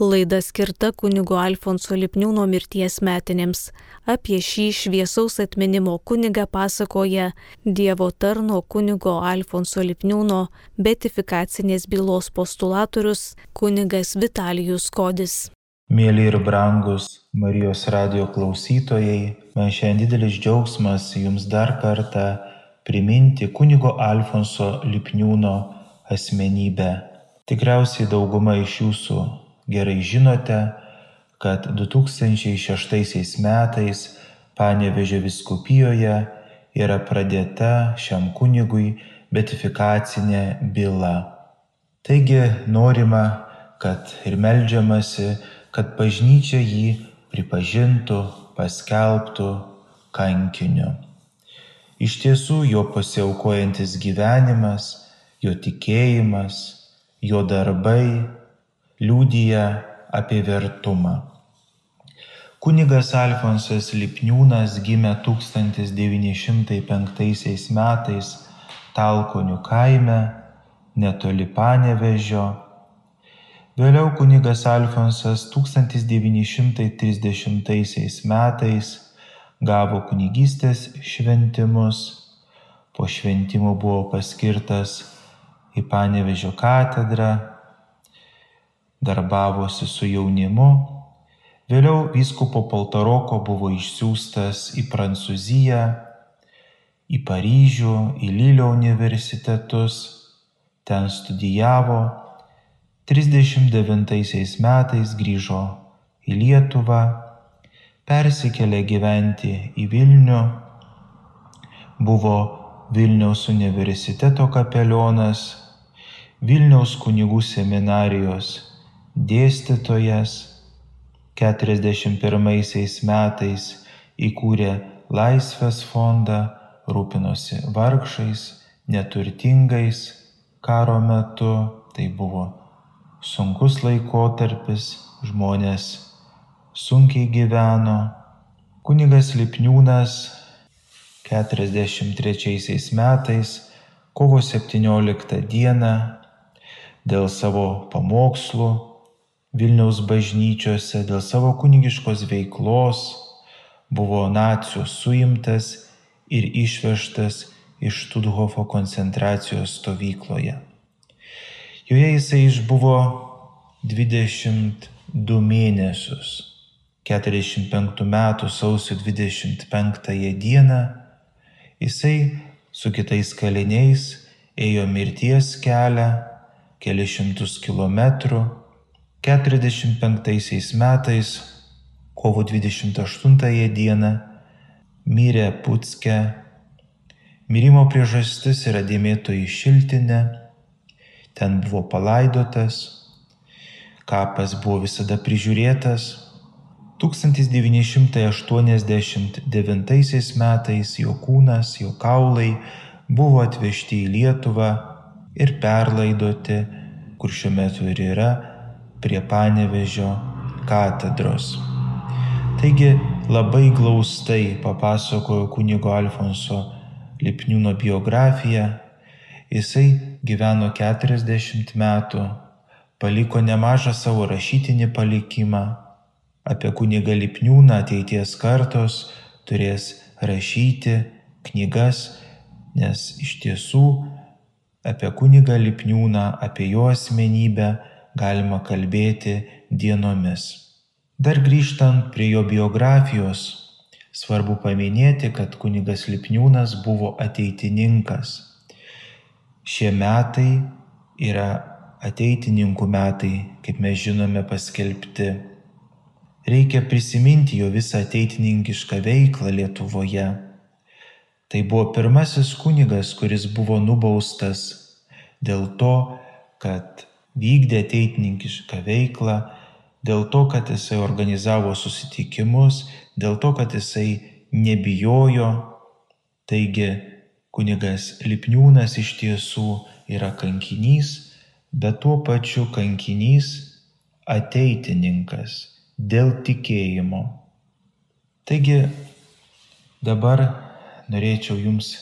Laida skirta kunigo Alfonso Lipniūno mirties metinėms. Apie šį šviesaus atminimo kunigą pasakoja Dievo tarno kunigo Alfonso Lipniūno betifikacinės bylos postulatorius kunigas Vitalijus Kodis. Mėly ir brangus Marijos radio klausytojai, man šiandien didelis džiaugsmas jums dar kartą priminti kunigo Alfonso Lipniūno asmenybę. Tikriausiai dauguma iš jūsų gerai žinote, kad 2006 metais Panevežė viskupijoje yra pradėta šiam kunigui betifikacinė byla. Taigi norima, kad ir melžiamasi, kad bažnyčia jį pripažintų, paskelbtų kankiniu. Iš tiesų jo pasiaukojantis gyvenimas, jo tikėjimas, jo darbai liūdija apie vertumą. Kunigas Alfonsas Lipniūnas gimė 1905 metais Talkonių kaime netoli Panevežio. Vėliau kunigas Alfonsas 1930 metais gavo kunigystės šventimus, po šventimų buvo paskirtas į Panevežio katedrą darbavosi su jaunimu, vėliau vyskupo Paltaroko buvo išsiųstas į Prancūziją, į Paryžių, į Lylio universitetus, ten studijavo, 39 metais grįžo į Lietuvą, persikėlė gyventi į Vilnių, buvo Vilniaus universiteto kapelionas, Vilniaus kunigų seminarijos dėstytojas, 41 metais įkūrė Laisvės fondą, rūpinosi vargšais, neturtingais karo metu, tai buvo sunkus laikotarpis, žmonės sunkiai gyveno. Kunigas Lipniūnas 43 metais, kovo 17 dieną, dėl savo pamokslų Vilniaus bažnyčiose dėl savo kunigiškos veiklos buvo nacijų suimtas ir išvežtas iš Tudhofo koncentracijos stovykloje. Joje jisai išbuvo 22 mėnesius. 45 metų sausio 25 dieną jisai su kitais kaliniais ėjo mirties kelią kelišimtus kilometrų 45 metais kovo 28 dieną mirė Putske. Mirimo priežastis yra dėmėtoji šiltinė, ten buvo palaidotas, kapas buvo visada prižiūrėtas. 1989 metais jo kūnas, jo kaulai buvo atvežti į Lietuvą ir perlaidoti, kur šiuo metu ir yra prie Panevežio katedros. Taigi labai glaustai papasakojo kunigo Alfonso Lipniūno biografiją. Jisai gyveno 40 metų, paliko nemažą savo rašytinį palikimą. Apie kunigą Lipniūną ateities kartos turės rašyti knygas, nes iš tiesų apie kunigą Lipniūną, apie jo asmenybę galima kalbėti dienomis. Dar grįžtant prie jo biografijos, svarbu paminėti, kad kunigas Lipniūnas buvo ateitininkas. Šie metai yra ateitininkų metai, kaip mes žinome, paskelbti. Reikia prisiminti jo visą ateitininkišką veiklą Lietuvoje. Tai buvo pirmasis kunigas, kuris buvo nubaustas dėl to, kad vykdė ateitininkišką veiklą, dėl to, kad jisai organizavo susitikimus, dėl to, kad jisai nebijojo. Taigi kunigas Lipniūnas iš tiesų yra kankinys, bet tuo pačiu kankinys ateitininkas dėl tikėjimo. Taigi dabar norėčiau jums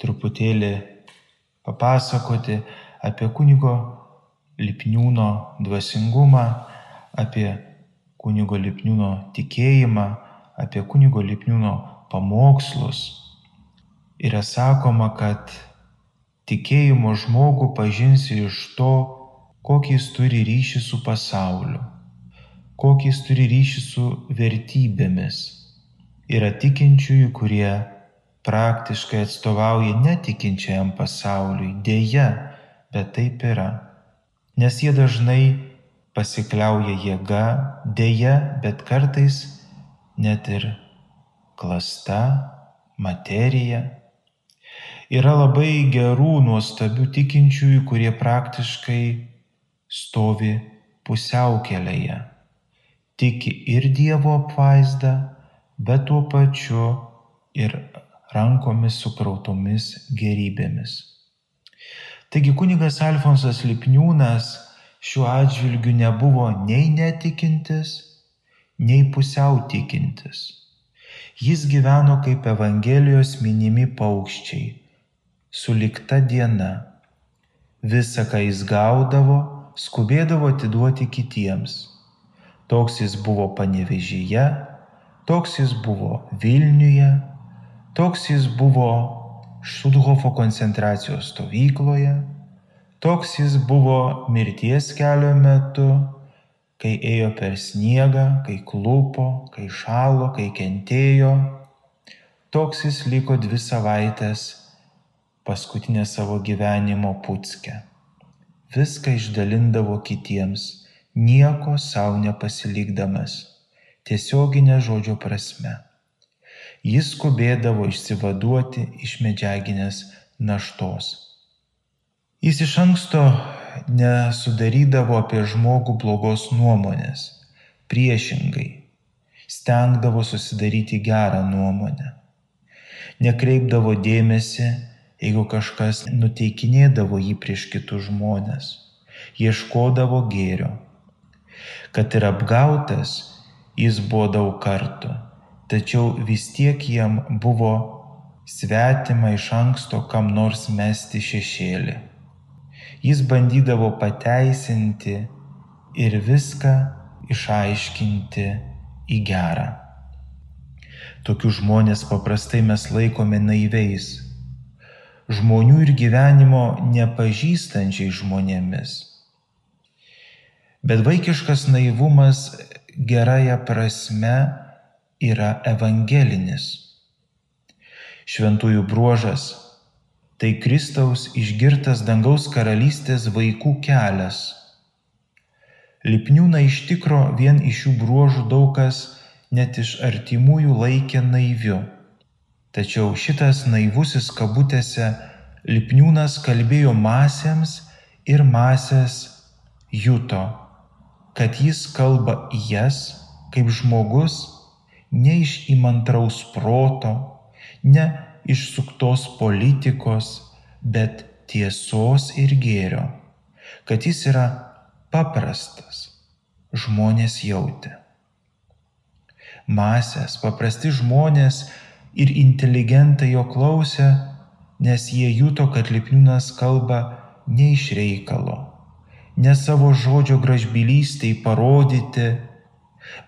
truputėlį papasakoti apie kunigo Lipniūno dvasingumą, apie kunigo Lipniūno tikėjimą, apie kunigo Lipniūno pamokslus, yra sakoma, kad tikėjimo žmogų pažinsi iš to, kokį jis turi ryšį su pasauliu, kokį jis turi ryšį su vertybėmis. Yra tikinčiųjų, kurie praktiškai atstovauja netikinčiajam pasauliui, dėja, bet taip yra. Nes jie dažnai pasikliauja jėga, dėja, bet kartais net ir klasta, materija. Yra labai gerų, nuostabių tikinčiųjų, kurie praktiškai stovi pusiaukelėje. Tiki ir Dievo apvaizdą, bet tuo pačiu ir rankomis sukrautomis gerybėmis. Taigi kunigas Alfonsas Lipniūnas šiuo atžvilgiu nebuvo nei netikintis, nei pusiau tikintis. Jis gyveno kaip Evangelijos minimi paukščiai, sulikta diena. Visa, ką jis gaudavo, skubėdavo atiduoti kitiems. Toks jis buvo panevežyje, toks jis buvo Vilniuje, Toks jis buvo Šudhofo koncentracijos stovykloje, toks jis buvo mirties kelio metu, kai ėjo per sniegą, kai klupo, kai šalo, kai kentėjo. Toks jis liko dvi savaitės paskutinę savo gyvenimo putskę. Viską išdalindavo kitiems, nieko savo nepasilikdamas, tiesioginė žodžio prasme jis skubėdavo išsivaduoti iš medžiaginės naštos. Jis iš anksto nesudarydavo apie žmogų blogos nuomonės, priešingai stengdavo susidaryti gerą nuomonę. Nekreipdavo dėmesį, jeigu kažkas nuteikinėdavo jį prieš kitus žmonės, ieškodavo gėrio. Kad ir apgautas, jis buvo daug kartų tačiau vis tiek jam buvo svetima iš anksto kam nors mesti šešėlį. Jis bandydavo pateisinti ir viską išaiškinti į gerą. Tokių žmonės paprastai mes laikome naiviais, žmonių ir gyvenimo nepažįstančiai žmonėmis. Bet vaikiškas naivumas gerąją prasme yra evangelinis. Šventųjų bruožas - tai Kristaus išgirtas dangaus karalystės vaikų kelias. Lipniūna iš tikro vien iš šių bruožų daug kas net iš artimųjų laikė naiviu. Tačiau šitas naivusis kabutėse Lipniūnas kalbėjo masėms ir masės juto, kad jis kalba į jas kaip žmogus ne iš įmantraus proto, ne iš suktos politikos, bet tiesos ir gėrio, kad jis yra paprastas, žmonės jautė. Masės, paprasti žmonės ir inteligentai jo klausė, nes jie juto, kad Lipniūnas kalba ne iš reikalo, ne savo žodžio gražbylystiai parodyti,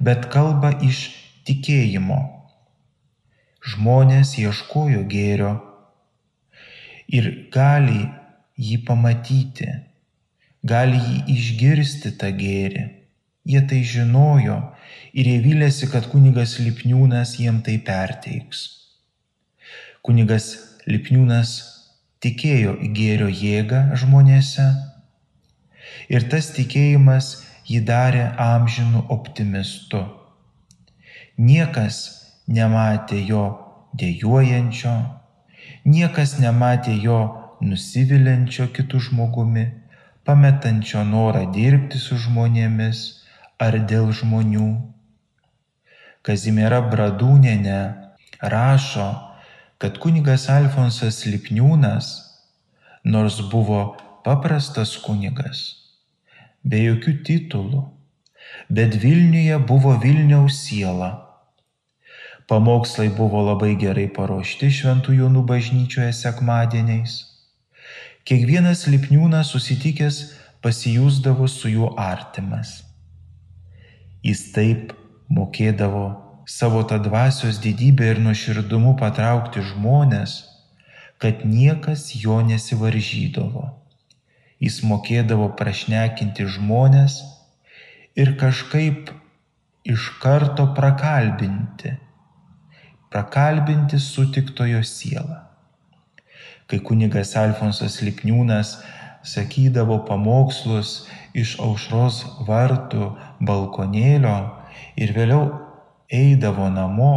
bet kalba iš tikėjimo. Žmonės ieškojo gėrio ir gali jį pamatyti, gali jį išgirsti tą gėrį. Jie tai žinojo ir jie vilėsi, kad kunigas Lipniūnas jiem tai perteiks. Kunigas Lipniūnas tikėjo į gėrio jėgą žmonėse ir tas tikėjimas jį darė amžinu optimistu Niekas nematė jo dėjuojančio, niekas nematė jo nusiviliančio kitų žmogumi, pametančio norą dirbti su žmonėmis ar dėl žmonių. Kazimiera Bradūnenė rašo, kad kunigas Alfonsas Lipniūnas, nors buvo paprastas kunigas, be jokių titulų, bet Vilniuje buvo Vilniaus siela Pamokslai buvo labai gerai paruošti Šventų Jonų bažnyčioje sekmadieniais. Kiekvienas lipniūnas susitikęs pasijūsdavo su juo artimas. Jis taip mokėdavo savo tą dvasios didybę ir nuoširdumu patraukti žmonės, kad niekas jo nesivaržydavo. Jis mokėdavo prašnekinti žmonės ir kažkaip iš karto prakalbinti, prakalbinti sutiktojo sielą. Kai kunigas Alfonsas Lipniūnas sakydavo pamokslus iš aušros vartų balkonėlio ir vėliau eidavo namo,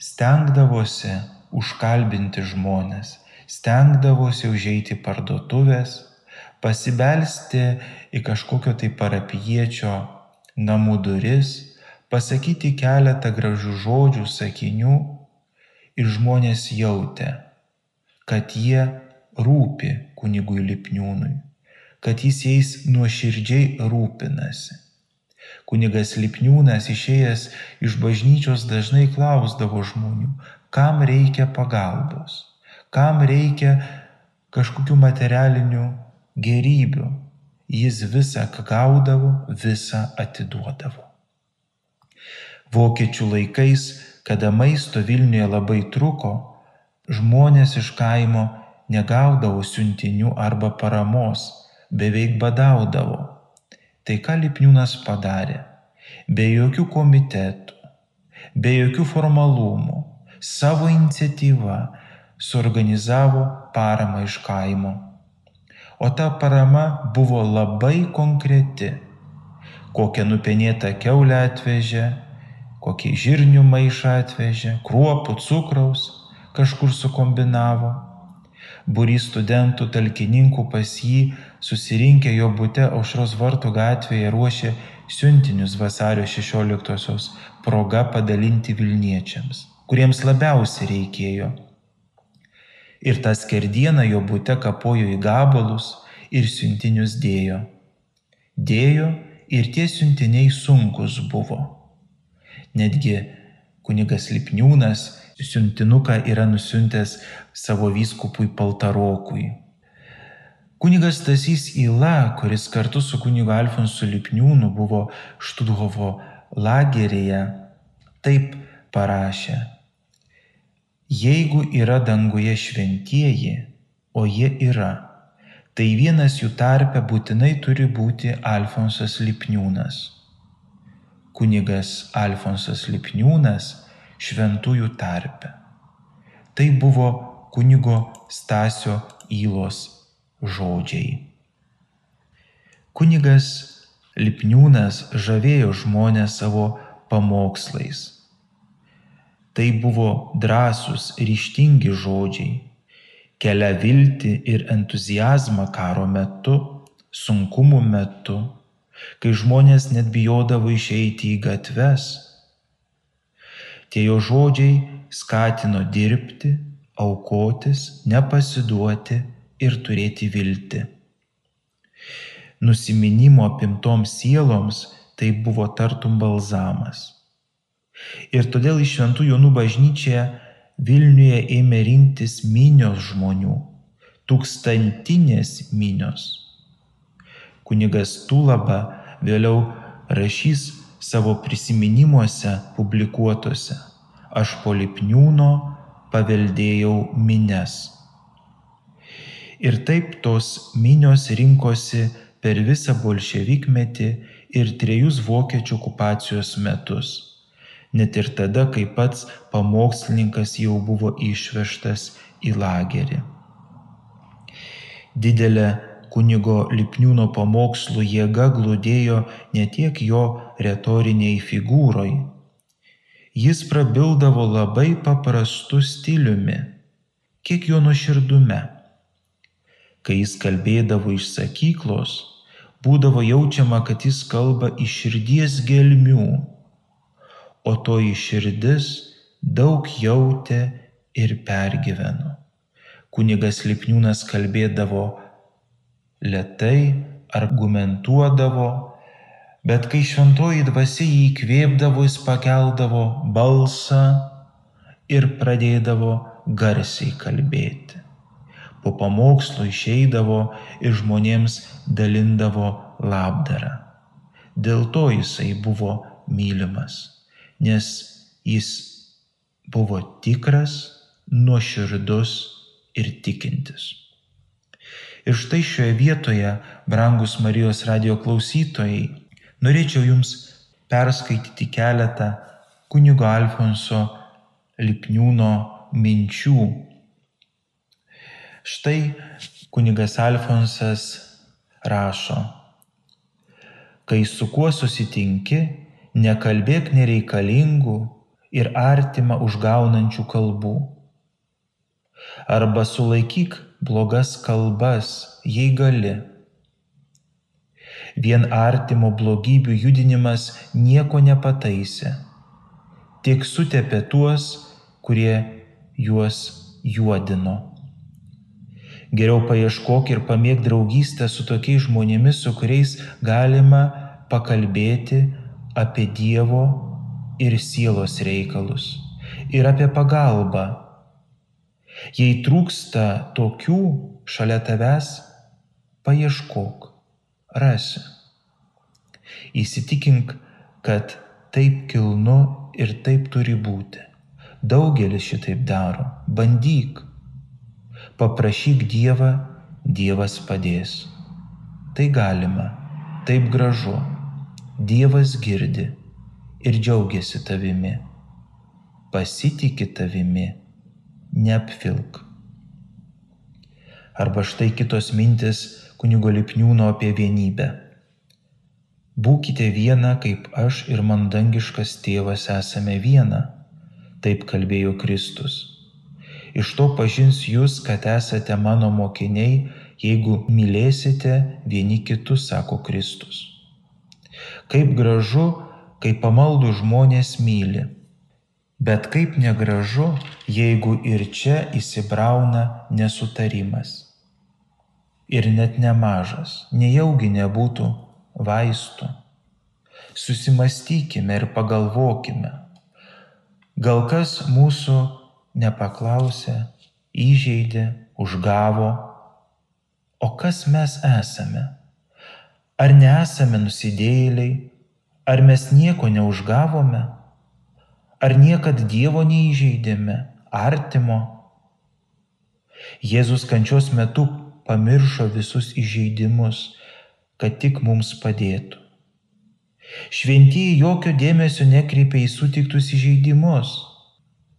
stengdavosi užkalbinti žmonės, stengdavosi užeiti parduotuvės, pasibelsti į kažkokio tai parapijiečio namų duris, pasakyti keletą gražių žodžių, sakinių ir žmonės jautė, kad jie rūpi kunigui Lipniūnui, kad jis jais nuoširdžiai rūpinasi. Kunigas Lipniūnas išėjęs iš bažnyčios dažnai klausdavo žmonių, kam reikia pagalbos, kam reikia kažkokių materialinių gerybių. Jis visą, gaudavo, visą atiduodavo. Vokiečių laikais, kada maisto Vilniuje labai truko, žmonės iš kaimo negaudavo siuntinių arba paramos, beveik badaudavo. Tai ką Lipniūnas padarė? Be jokių komitetų, be jokių formalumų, savo iniciatyva suorganizavo paramą iš kaimo. O ta parama buvo labai konkreti. Kokią nupenėtą keulę atvežė, kokį žirnių maišą atvežė, kruopų, cukraus kažkur sukombinavo. Būrys studentų talkininkų pas jį susirinkę jo būte aušros vartų gatvėje ruošė siuntinius vasario 16-osios proga padalinti Vilniečiams, kuriems labiausiai reikėjo. Ir tą skerdieną jo būte kapojo į gabalus ir siuntinius dėjo. Dėjo ir tie siuntiniai sunkus buvo. Netgi kunigas Lipniūnas siuntinuką yra nusiuntęs savo vyskupui Paltarokui. Kunigas Tasys Ila, kuris kartu su kunigu Alfonsu Lipniūnu buvo Študhovo lageryje, taip parašė. Jeigu yra danguje šventieji, o jie yra, tai vienas jų tarpe būtinai turi būti Alfonsas Lipniūnas. Kunigas Alfonsas Lipniūnas šventųjų tarpe. Tai buvo kunigo Stasio Įlos žodžiai. Kunigas Lipniūnas žavėjo žmonės savo pamokslais. Tai buvo drąsūs, ryštingi žodžiai, kelia viltį ir entuzijazmą karo metu, sunkumų metu, kai žmonės net bijodavo išeiti į gatves Tie jo žodžiai skatino dirbti, aukotis, nepasiduoti ir turėti viltį. Nusiminimo apimtoms sieloms tai buvo tartum balzamas. Ir todėl iš šventų jaunų bažnyčioje Vilniuje ėmė rinktis minios žmonių, tūkstantinės minios. Kunigas Tulaba vėliau rašys savo prisiminimuose publikuotuose. Aš po lipniūno paveldėjau mines. Ir taip tos minios rinkosi per visą bolševikmetį ir trejus vokiečių okupacijos metus. Net ir tada, kai pats pamokslininkas jau buvo išvežtas į lagerį. Didelė kunigo Lipniūno pamokslų jėga glūdėjo ne tiek jo retoriniai figūroj. Jis prabildavo labai paprastu stiliumi, kiek jo nuoširdume. Kai jis kalbėdavo iš sakyklos, būdavo jaučiama, kad jis kalba iš širdies gelmių, o toji širdis daug jautė ir pergyveno. Kunigas Lipniūnas kalbėdavo lietai argumentuodavo, bet kai šventoji dvasia jį įkvėpdavo, jis pakeldavo balsą ir pradėdavo garsiai kalbėti. Po pamokslo išeidavo ir žmonėms dalindavo labdarą. dėl to jisai buvo mylimas, nes jis buvo tikras, nuoširdus ir tikintis. Ir štai šioje vietoje, brangus Marijos radio klausytojai, norėčiau Jums perskaityti keletą kunigo Alfonso Lipniūno minčių. Štai kunigas Alfonsas rašo, kai su kuo susitinki, nekalbėk nereikalingų ir artimą užgaunančių kalbų. Arba sulaikyk blogas kalbas, jei gali. Vien artimo blogybių judinimas nieko nepataisė, tik sutepė tuos, kurie juos juodino. Geriau paieškok ir pamėg draugystę su tokiais žmonėmis, su kuriais galima pakalbėti apie Dievo ir sielos reikalus ir apie pagalbą. Jei trūksta tokių šalia tavęs, paieškok, rasi. Įsitikink, kad taip kilnu ir taip turi būti. Daugelis šitaip daro. Bandyk. Paprašyk Dievą, Dievas padės. Tai galima, taip gražu. Dievas girdi ir džiaugiasi tavimi. Pasitikė tavimi, neapvilk. Arba štai kitos mintis kunigo Lipniūno apie vienybę. Būkite viena, kaip aš ir man dangiškas tėvas esame viena, taip kalbėjo Kristus. Iš to pažins jūs, kad esate mano mokiniai, jeigu mylėsite vieni kitus, sako Kristus. Kaip gražu kai pamaldų žmonės myli. Bet kaip negražu, jeigu ir čia įsibrauna nesutarimas. Ir net nemažas, nejaugi nebūtų vaistų. Susimastykime ir pagalvokime. Gal kas mūsų nepaklausė, įžeidė, užgavo, o kas mes esame? Ar nesame nusidėjėliai, Ar mes nieko neužgavome? Ar niekad Dievo neįžeidėme, artimo? Jėzus kančios metu pamiršo visus įžeidimus, kad tik mums padėtų. Šventieji jokio dėmesio nekreipia į sutiktus įžeidimus,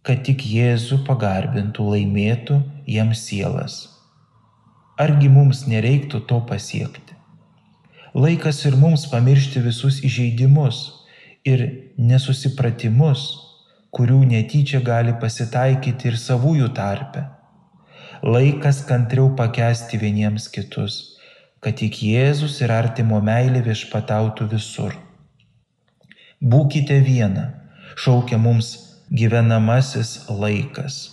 kad tik Jėzų pagarbintų, laimėtų jiems sielas. Argi mums nereiktų to pasiekti? Laikas ir mums pamiršti visus įžeidimus ir nesusipratimus, kurių netyčia gali pasitaikyti ir savųjų tarpe. Laikas kantriau pakesti vieniems kitus, kad tik Jėzus ir artimo meilė viešpatautų visur. Būkite viena, šaukia mums gyvenamasis laikas.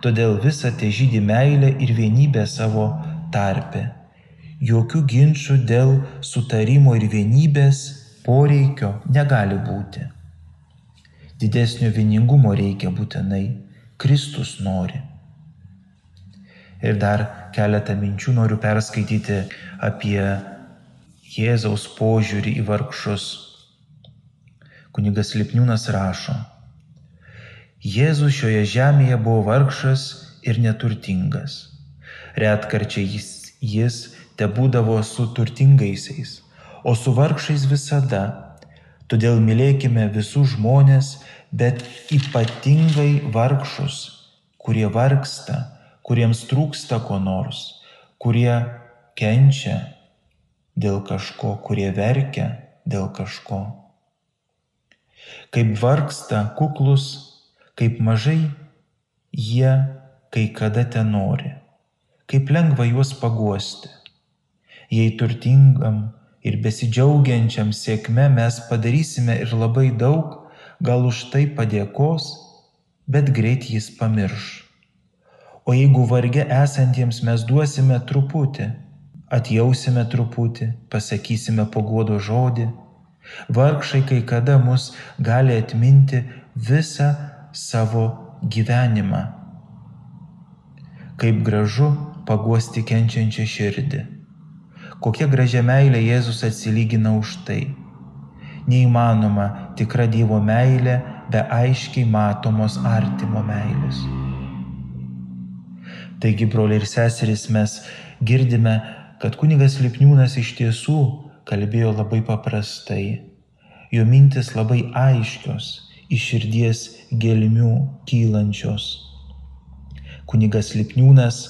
Todėl visą te žydį meilę ir vienybę savo tarpe jokių ginčių dėl sutarimo ir vienybės poreikio negali būti. Didesnio vieningumo reikia būtinai. Kristus nori. Ir dar keletą minčių noriu perskaityti apie Jėzaus požiūrį į vargšus. Kunigas Lipniūnas rašo, Jėzus šioje žemėje buvo vargšas ir neturtingas. Retkarčiai jis, jis te būdavo su turtingaisiais, o su vargšais visada. Todėl mylėkime visus žmonės, bet ypatingai vargšus, kurie vargsta, kuriems trūksta ko nors, kurie kenčia dėl kažko, kurie verkia dėl kažko. Kaip vargsta kuklus, kaip mažai jie kai kada ten nori, kaip lengva juos paguosti jei turtingam ir besidžiaugiančiam sėkme mes padarysime ir labai daug, gal už tai padėkos, bet greit jis pamirš. O jeigu varge esantiems mes duosime truputį, atjausime truputį, pasakysime pagodo žodį, vargšai kai kada mus gali atminti visą savo gyvenimą. Kaip gražu paguosti kenčiančią širdį kokia gražia meilė Jėzus atsilygina už tai. Neįmanoma tikra Dievo meilė be aiškiai matomos artimo meilės. Taigi, broliai ir seserys, mes girdime, kad kunigas Lipniūnas iš tiesų kalbėjo labai paprastai. Jo mintis labai aiškios, iš širdies gelmių kylančios. Kunigas Lipniūnas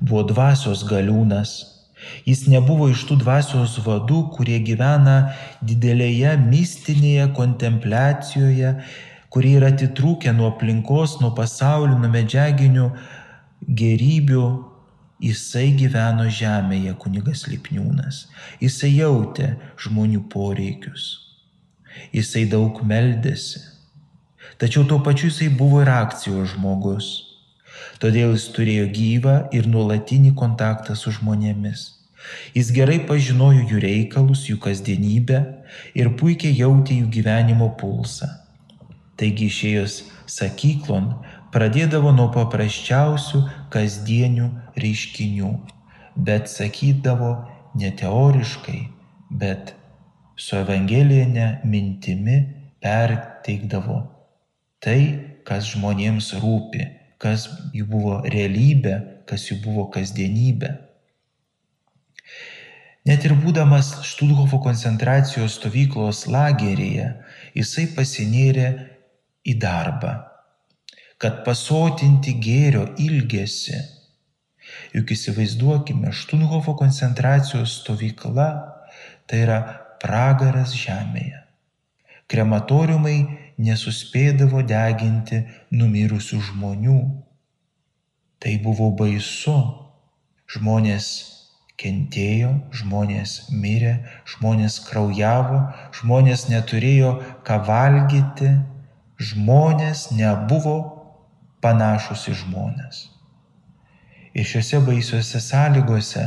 buvo dvasios galiūnas. Jis nebuvo iš tų dvasios vadų, kurie gyvena didelėje mistinėje kontempliacijoje, kurie yra atitrūkę nuo aplinkos, nuo pasaulio, nuo medžiaginių gerybių. Jisai gyveno žemėje, kunigas Lipniūnas. Jisai jautė žmonių poreikius. Jisai daug meldėsi. Tačiau tuo pačiu jisai buvo ir akcijos žmogus Todėl jis turėjo gyvą ir nuolatinį kontaktą su žmonėmis. Jis gerai pažinojo jų reikalus, jų kasdienybę ir puikiai jautė jų gyvenimo pulsą. Taigi išėjus sakyklon pradėdavo nuo paprasčiausių kasdienių reiškinių, bet sakydavo ne teoriškai, bet su evangelinė mintimi perteikdavo tai, kas žmonėms rūpi kas jų buvo realybė, kas jų buvo kasdienybė. Net ir būdamas Štuthofo koncentracijos stovyklos lageryje, jisai pasinėrė į darbą, kad pasotinti gėrio ilgesi. Juk įsivaizduokime, Štuthofo koncentracijos stovykla tai yra pragaras žemėje. Krematoriumai nesuspėdavo deginti numirusių žmonių. Tai buvo baisu. Žmonės kentėjo, žmonės mirė, žmonės kraujavo, žmonės neturėjo ką valgyti, žmonės nebuvo panašus į žmonės. Ir šiuose baisiuose sąlygose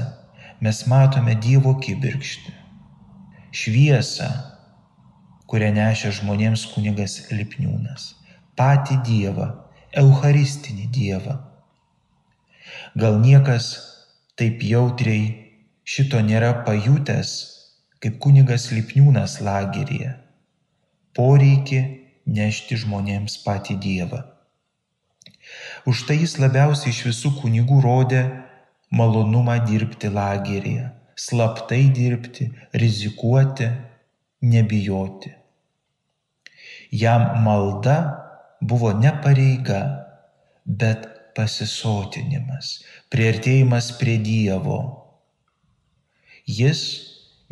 mes matome Dievo kibirkštį, šviesą, kurią nešė žmonėms kunigas Lipniūnas. Patį Dievą, Eucharistinį Dievą. Gal niekas taip jautriai šito nėra pajutęs, kaip kunigas Lipniūnas lageryje. Poreikį nešti žmonėms patį Dievą. Už tai jis labiausiai iš visų kunigų rodė malonumą dirbti lageryje, slaptai dirbti, rizikuoti, nebijoti. Jam malda buvo ne pareiga, bet pasisotinimas, prieartėjimas prie Dievo. Jis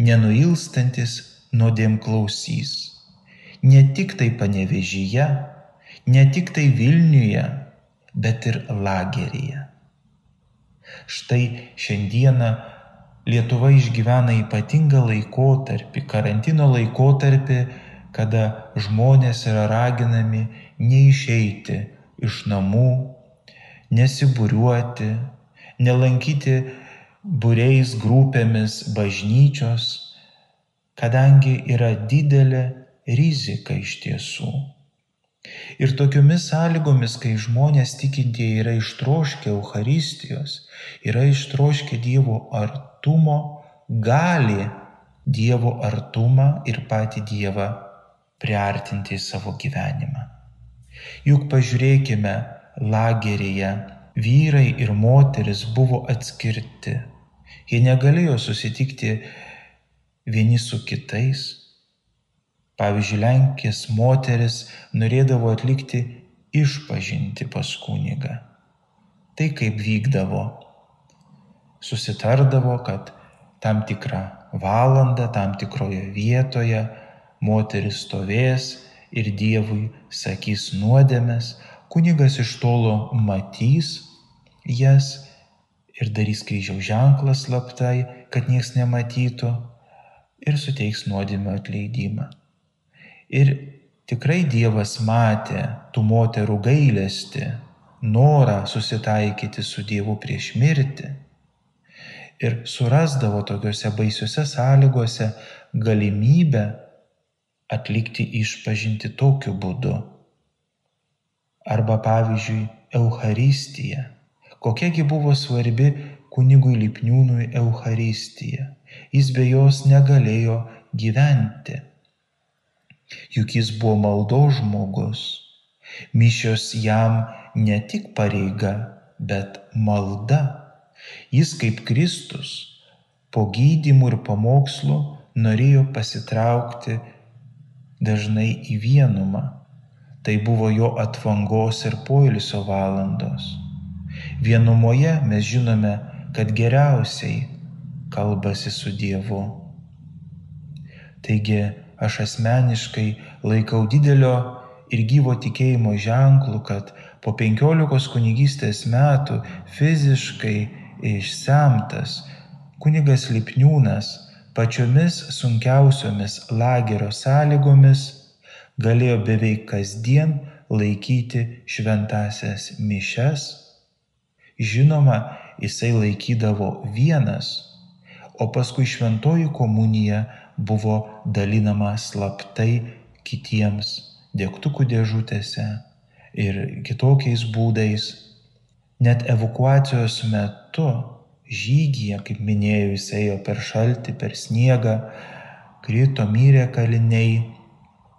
nenuilstantis nuodėm klausys. Ne tik tai panevežyje, ne tik tai Vilniuje, bet ir lageryje. Štai šiandieną Lietuva išgyvena ypatingą laikotarpį, karantino laikotarpį, kada žmonės yra raginami neišeiti iš namų, nesibūriuoti, nelankyti būreis grupėmis bažnyčios, kadangi yra didelė rizika iš tiesų. Ir tokiomis sąlygomis, kai žmonės tikintieji yra ištroškę Euharistijos, yra ištroškę Dievo artumo, gali Dievo artumą ir patį Dievą priartinti į savo gyvenimą. Juk pažiūrėkime, lageryje vyrai ir moteris buvo atskirti. Jie negalėjo susitikti vieni su kitais. Pavyzdžiui, Lenkijos moteris norėdavo atlikti išpažinti pas kunigą. Tai kaip vykdavo. Susitardavo, kad tam tikrą valandą, tam tikroje vietoje moteris stovės ir Dievui sakys nuodėmės, kunigas iš tolo matys jas ir darys kryžiaus ženklą slaptai, kad nieks nematytų ir suteiks nuodėmio atleidimą. Ir tikrai Dievas matė tų moterų gailestį, norą susitaikyti su Dievu prieš mirtį. Ir surasdavo tokiuose baisiuose sąlygose galimybę atlikti išpažinti tokiu būdu. Arba pavyzdžiui, Euharistija. Kokiagi buvo svarbi kunigui Lipniūnui Euharistija. Jis be jos negalėjo gyventi. Juk jis buvo maldo žmogus. Mišios jam ne tik pareiga, bet malda. Jis kaip Kristus po gydymų ir pamokslų norėjo pasitraukti dažnai į vienumą. Tai buvo jo atvangos ir poilsio valandos. Vienumoje mes žinome, kad geriausiai kalbasi su Dievu. Taigi aš asmeniškai laikau didelio ir gyvo tikėjimo ženklų, kad po penkiolikos kunigystės metų fiziškai išsemtas kunigas Lipniūnas pačiomis sunkiausiomis lagerio sąlygomis galėjo beveik kasdien laikyti šventasias mišes. Žinoma, jisai laikydavo vienas, o paskui šventoji komunija buvo dalinama slaptai kitiems dėktukų dėžutėse ir kitokiais būdais. Net evakuacijos metu žygyje, kaip minėjau, jis ėjo per šaltį, per sniegą, krito, mirė kaliniai.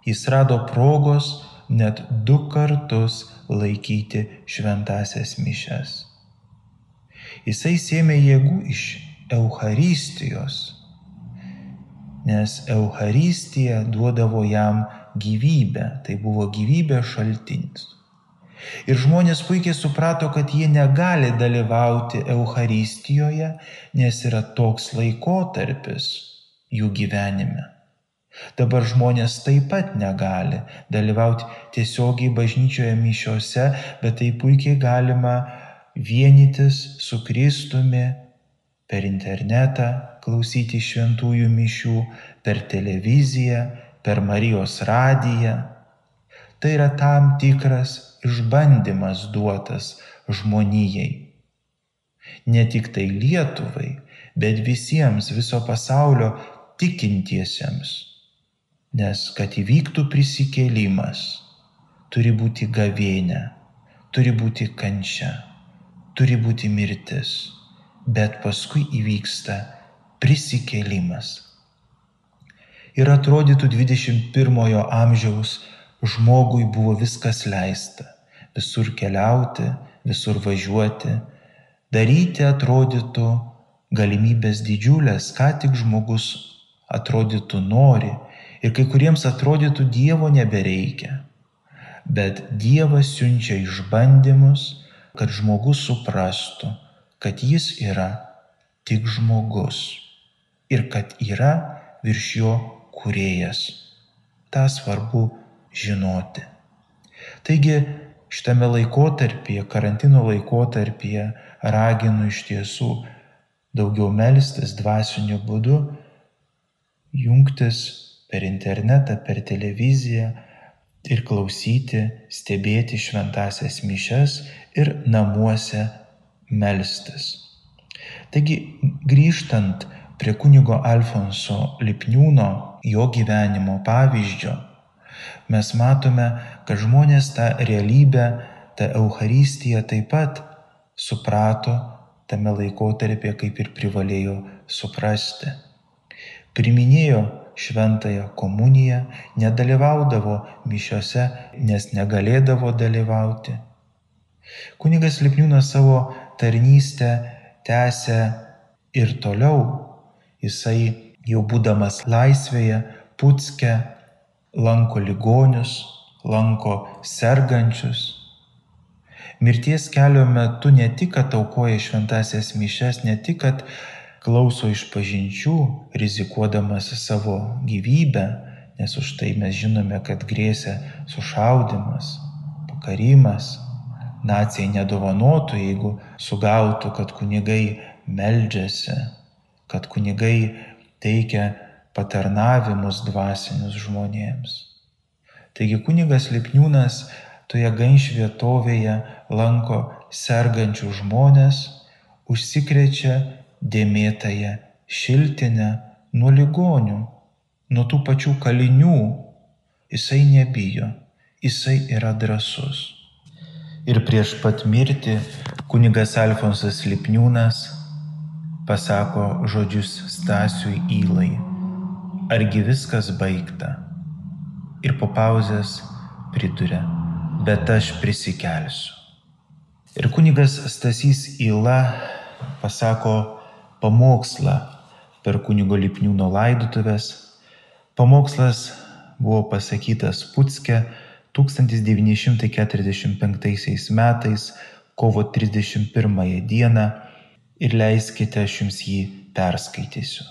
Jis rado progos net du kartus laikyti šventasias mišes. Jisai sėmė jėgų iš Euharistijos, nes Euharistija duodavo jam gyvybę, tai buvo gyvybės šaltinis. Ir žmonės puikiai suprato, kad jie negali dalyvauti Euharistijoje, nes yra toks laikotarpis jų gyvenime. Dabar žmonės taip pat negali dalyvauti tiesiogiai bažnyčioje mišiuose, bet tai puikiai galima vienytis su Kristumi per internetą, klausyti šventųjų mišių, per televiziją, per Marijos radiją. Tai yra tam tikras išbandymas duotas žmonijai. Ne tik tai Lietuvai, bet visiems viso pasaulio tikintiesiems. Nes kad įvyktų prisikėlimas, turi būti gavėnė, turi būti kančia, turi būti mirtis, bet paskui įvyksta prisikėlimas. Ir atrodytų 21 amžiaus žmogui buvo viskas leista - visur keliauti, visur važiuoti, daryti atrodytų galimybės didžiulės, ką tik žmogus atrodytų nori. Ir kai kuriems atrodytų Dievo nebereikia. Bet Dievas siunčia išbandymus, kad žmogus suprastų, kad jis yra tik žmogus ir kad yra virš jo kuriejas. Ta svarbu žinoti. Taigi šitame laikotarpyje, karantino laikotarpyje, raginu iš tiesų daugiau melstis dvasiniu būdu, jungtis per internetą, per televiziją ir klausyti, stebėti šventasias mišes ir namuose melstis. Taigi grįžtant prie kunigo Alfonso Lipniūno jo gyvenimo pavyzdžio, mes matome, kad žmonės tą realybę, tą Euharistiją taip pat suprato tame laikotarpėje, kaip ir privalėjo suprasti. Priminėjo šventąją komuniją, nedalyvaudavo mišiose, nes negalėdavo dalyvauti. Kunigas Lipniūnas savo tarnystę tęsė ir toliau. Jisai jau būdamas laisvėje, Putske lanko ligonius, lanko sergančius. Mirties kelio metu ne tik, kad aukoja šventasias mišes, ne tik, kad klauso iš pažinčių, rizikuodamas savo gyvybę, nes už tai mes žinome, kad grėsia sušaudimas, pakarimas. Nacijai nedovanotų, jeigu sugautų, kad kunigai meldžiasi, kad kunigai teikia patarnavimus dvasinius žmonėms. Taigi kunigas Lipniūnas toje ganšvietovėje lanko sergančių žmonės, užsikrečia dėmėtąją šiltinę nuo ligonių, nuo tų pačių kalinių. Jisai nebijo, jisai yra drasus. Ir prieš pat mirtį kunigas Alfonsas Lipniūnas pasako žodžius Stasiui Įlai. Argi viskas baigta? Ir po pauzės priduria, bet aš prisikelsiu. Ir kunigas Stasys Įla pasako pamokslą per kunigo Lipniūno laidutuvės. Pamokslas buvo pasakytas Putske 1945 metais kovo 31 dieną ir leiskite aš jums jį perskaitysiu.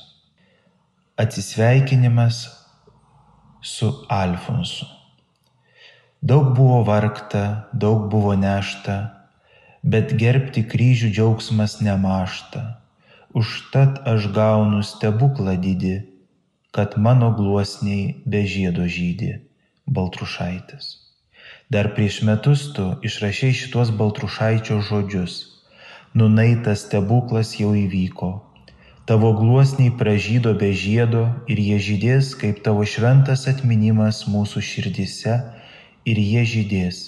Atsisveikinimas su Alfonsu. Daug buvo vargta, daug buvo nešta, bet gerbti kryžių džiaugsmas nemašta. Užtat aš gaunu stebuklą didį, kad mano gluosniai be žiedo žydė. Baltrušaitis. Dar prieš metus tu išrašiai šitos Baltrušaičio žodžius. Nunaitas stebuklas jau įvyko. Tavo gluosniai pražydo be žiedo ir jie žydės kaip tavo šventas atminimas mūsų širdise ir jie žydės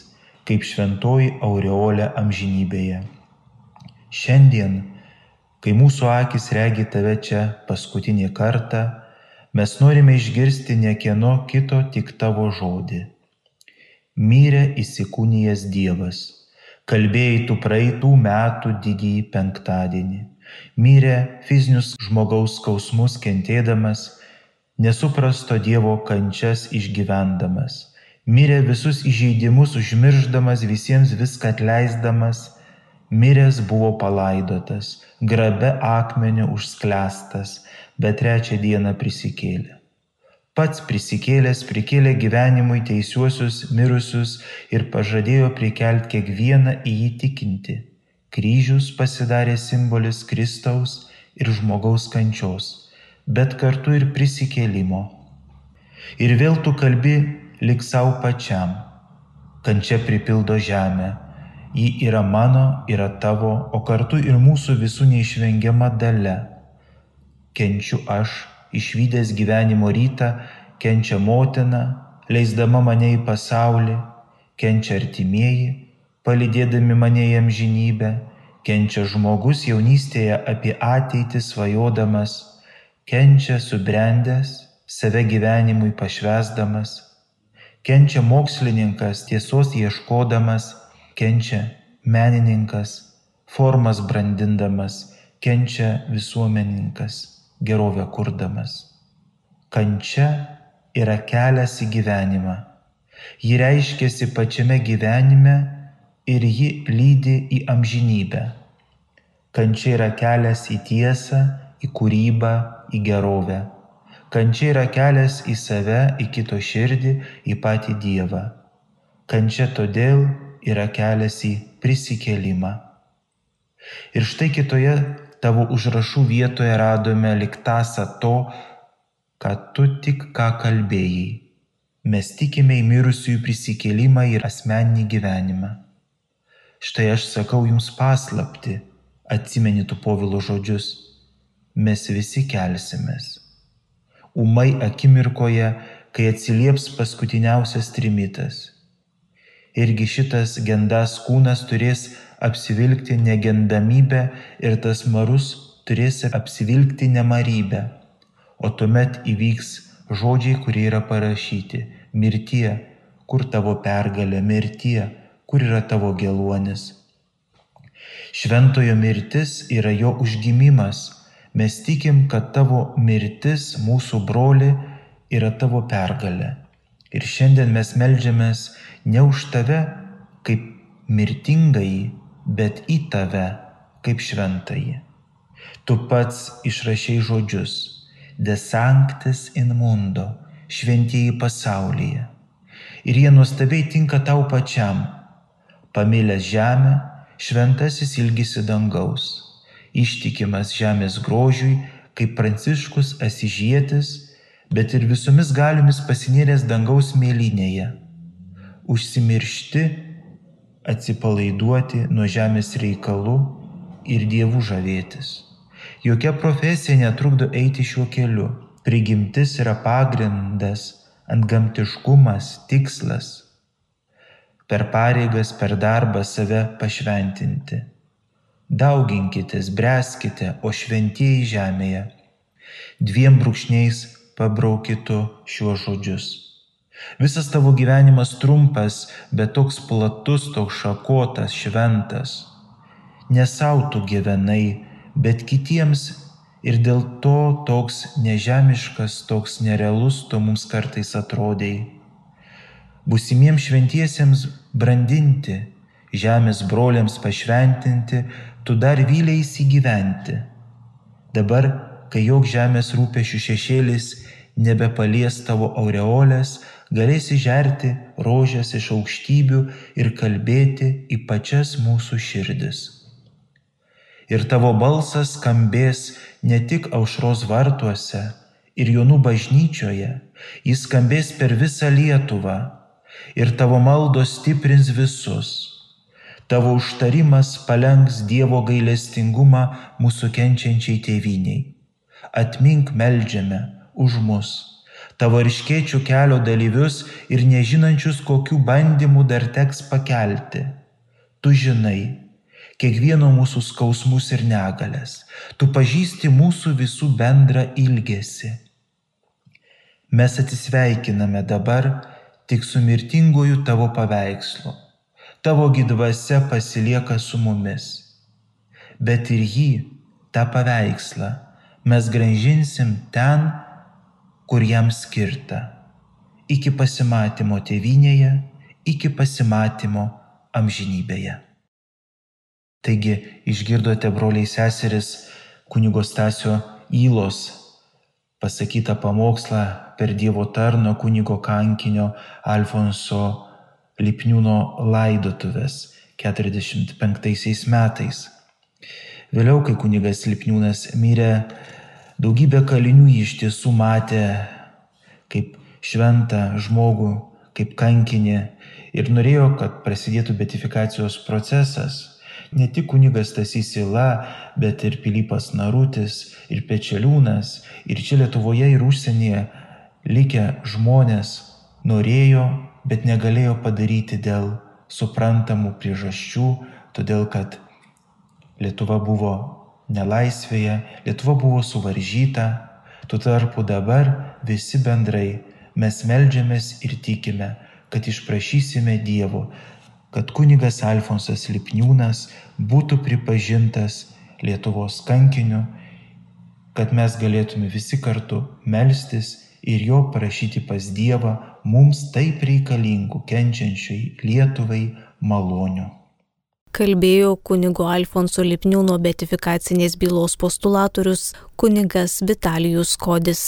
kaip šventoji aureolė amžinybėje. Šiandien, kai mūsų akis regi tave čia paskutinį kartą, mes norime išgirsti ne kieno kito, tik tavo žodį mirė įsikūnijęs Dievas. Kalbėjai tu praeitų metų didįjį penktadienį. Mirė fizinius žmogaus skausmus kentėdamas, nesuprasto Dievo kančias išgyvendamas. Mirė visus įžeidimus užmirždamas, visiems viską atleisdamas. Miręs buvo palaidotas, grabe akmeniu užsklęstas, bet trečią dieną prisikėlė pats prisikėlęs prikėlė gyvenimui teisiuosius mirusius ir pažadėjo prikelt kiekvieną į jį tikinti. Kryžius pasidarė simbolis Kristaus ir žmogaus kančios, bet kartu ir prisikėlimo. Ir vėl tu kalbi lik savo pačiam. Kančia pripildo žemę. Ji yra mano, yra tavo, o kartu ir mūsų visų neišvengiama dalė. Kenčiu aš išvykęs gyvenimo rytą, kenčia motina, leisdama mane į pasaulį, kenčia artimieji, palydėdami mane į amžinybę, kenčia žmogus jaunystėje apie ateitį svajodamas, kenčia subrendęs, save gyvenimui pašvesdamas, kenčia mokslininkas tiesos ieškodamas, kenčia menininkas, formas brandindamas, kenčia visuomenininkas gerovę kurdamas. Kančia yra kelias į gyvenimą. Ji reiškiasi pačiame gyvenime ir ji lydi į amžinybę. Kančia yra kelias į tiesą, į kūrybą, į gerovę. Kančia yra kelias į save, į kito širdį, į patį Dievą. Kančia todėl yra kelias į prisikėlimą. Ir štai kitoje tavo užrašų vietoje radome liktasą to, ką tu tik ką kalbėjai. Mes tikime į mirusiųjų prisikėlimą ir asmeninį gyvenimą. Štai aš sakau jums paslapti, atsimeni tu povilo žodžius, mes visi kelsimės. Umai akimirkoje, kai atsilieps paskutiniausias trimitas. Irgi šitas gendas kūnas turės apsivilkti negendamybę ir tas marus turės apsivilkti nemarybę. O tuomet įvyks žodžiai, kurie yra parašyti - mirtie, kur tavo pergalė, mirtie, kur yra tavo geluonis. Šventojo mirtis yra jo užgimimas. Mes tikim, kad tavo mirtis, mūsų broli, yra tavo pergalė. Ir šiandien mes melžiamės ne už tave kaip mirtingai, bet į tave kaip šventąjį. Tu pats išrašiai žodžius De sanctis in mundo, šventieji pasaulyje. Ir jie nuostabiai tinka tau pačiam. Pamilęs žemę, šventasis ilgisi dangaus. Ištikimas žemės grožiui, kaip pranciškus asižėtis, bet ir visomis galiomis pasinėręs dangaus mėlynėje. Užsimiršti atsipalaiduoti nuo žemės reikalų ir dievų žavėtis. Jokia profesija netrukdo eiti šiuo keliu. Prigimtis yra pagrindas, antgamtiškumas, tikslas. Per pareigas, per darbą save pašventinti. dauginkitės, breskite, o šventieji žemėje. Dviem brūkšniais pabraukitu šiuos žodžius. Visas tavo gyvenimas trumpas, bet toks platus, toks šakotas, šventas. Nesautų gyvenai, bet kitiems ir dėl to toks nežemiškas, toks nerealus tu mums kartais atrodėjai. Būsimiems šventiesiems brandinti, žemės broliams pašventinti, tu dar vyliai įsigyventi. Dabar, kai jog žemės rūpešių šešėlis nebepalies tavo aureolės, galėsi žerti rožės iš aukštybių ir kalbėti į pačias mūsų širdis. Ir tavo balsas skambės ne tik aušros vartuose ir jaunų bažnyčioje, jis skambės per visą Lietuvą ir tavo maldos stiprins visus. Tavo užtarimas palenks Dievo gailestingumą mūsų kenčiančiai tėviniai. Atmink melžiame už mus, tavo iškėčių kelio dalyvius ir nežinančius, kokių bandymų dar teks pakelti. Tu žinai kiekvieno mūsų skausmus ir negalės, tu pažįsti mūsų visų bendrą ilgesį. Mes atsisveikiname dabar tik su mirtinguoju tavo paveikslu. Tavo gydvase pasilieka su mumis. Bet ir jį, tą paveikslą, mes gražinsim ten, kur jam skirta. Iki pasimatymo tėvinėje, iki pasimatymo amžinybėje. Taigi išgirdote broliai seseris kunigo Stasio Įlos pasakytą pamokslą per Dievo tarno kunigo kankinio Alfonso Lipniūno laidotuvės 45 metais. Vėliau, kai kunigas Lipniūnas mirė, daugybė kalinių jį iš tiesų matė kaip šventą žmogų, kaip kankinį ir norėjo, kad prasidėtų betifikacijos procesas. Ne tik kunigas Stasys Ila, bet ir Pilypas Narutis, ir Pečeliūnas, ir čia Lietuvoje, ir užsienyje likę žmonės norėjo, bet negalėjo padaryti dėl suprantamų priežasčių, todėl kad Lietuva buvo nelaisvėje, Lietuva buvo suvaržyta, tuo tarpu dabar visi bendrai mes melžiamės ir tikime, kad išprašysime Dievo kad kunigas Alfonsas Lipniūnas būtų pripažintas Lietuvos kankiniu, kad mes galėtume visi kartu melstis ir jo prašyti pas Dievą mums taip reikalingų kenčiančiai Lietuvai malonių. Kalbėjo kunigo Alfonso Lipniūno betifikacinės bylos postulatorius kunigas Vitalijus Kodis.